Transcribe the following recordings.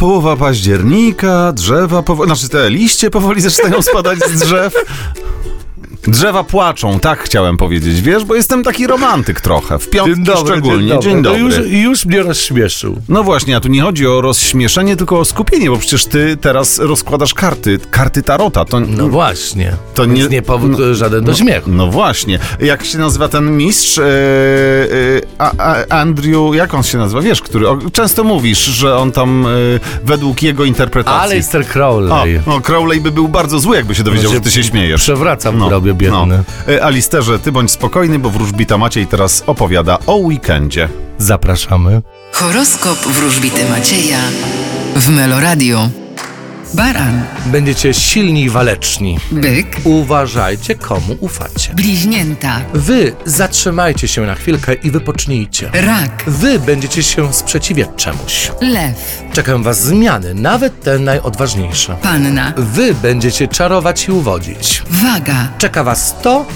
połowa października, drzewa powoli, znaczy te liście powoli zaczynają spadać z drzew. Drzewa płaczą, tak chciałem powiedzieć, wiesz, bo jestem taki romantyk trochę, w piątki szczególnie. Dzień dobry. No już, już mnie rozśmieszył. No właśnie, a tu nie chodzi o rozśmieszenie, tylko o skupienie, bo przecież ty teraz rozkładasz karty, karty tarota. To, No właśnie. To nie- nie, powód no- żaden do śmiechu. No właśnie. Jak się nazywa ten mistrz? E, e, a, a, Andrew, jak on się nazywa? Wiesz, który. O, często mówisz, że on tam e, według jego interpretacji. Aleister O, Crowley. no, Crowley by był bardzo zły, jakby się dowiedział, On że ty się śmiejesz. Przewraca w grobie biedny. E, Alisterze, ty bądź spokojny, bo wróżbita Maciej teraz opowiada o weekendzie. Zapraszamy. Horoskop wróżbity Macieja w Meloradio. Baran, Będziecie silni i waleczni. byk, Uważajcie, komu ufacie. bliźnięta, Wy zatrzymajcie się na chwilkę i wypocznijcie. rak, Wy będziecie się sprzeciwiać czemuś. lew, Czekają was zmiany, nawet te najodważniejsze. panna, Wy będziecie czarować i uwodzić. waga, Czeka was to,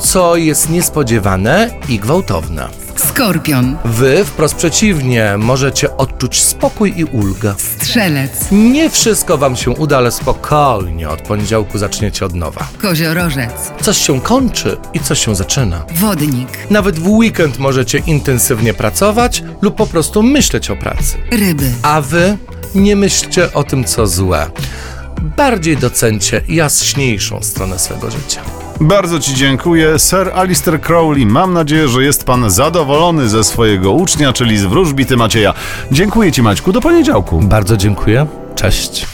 co jest niespodziewane i gwałtowne. skorpion, Wy, wprost przeciwnie, możecie odczuć spokój i ulgę. Strzelec, Nie wszystko wam się uda, ale spokojnie. Od poniedziałku zaczniecie od nowa. koziorożec, Coś się kończy i coś się zaczyna. wodnik, Nawet w weekend możecie intensywnie pracować lub po prostu myśleć o pracy. ryby, A wy nie myślcie o tym, co złe. Bardziej docencie jaśniejszą stronę swego życia. Bardzo ci dziękuję, Sir Alistair Crowley. Mam nadzieję, że jest pan zadowolony ze swojego ucznia, czyli z wróżbity Macieja. Dziękuję ci, Maćku. Do poniedziałku. Bardzo dziękuję. Cześć.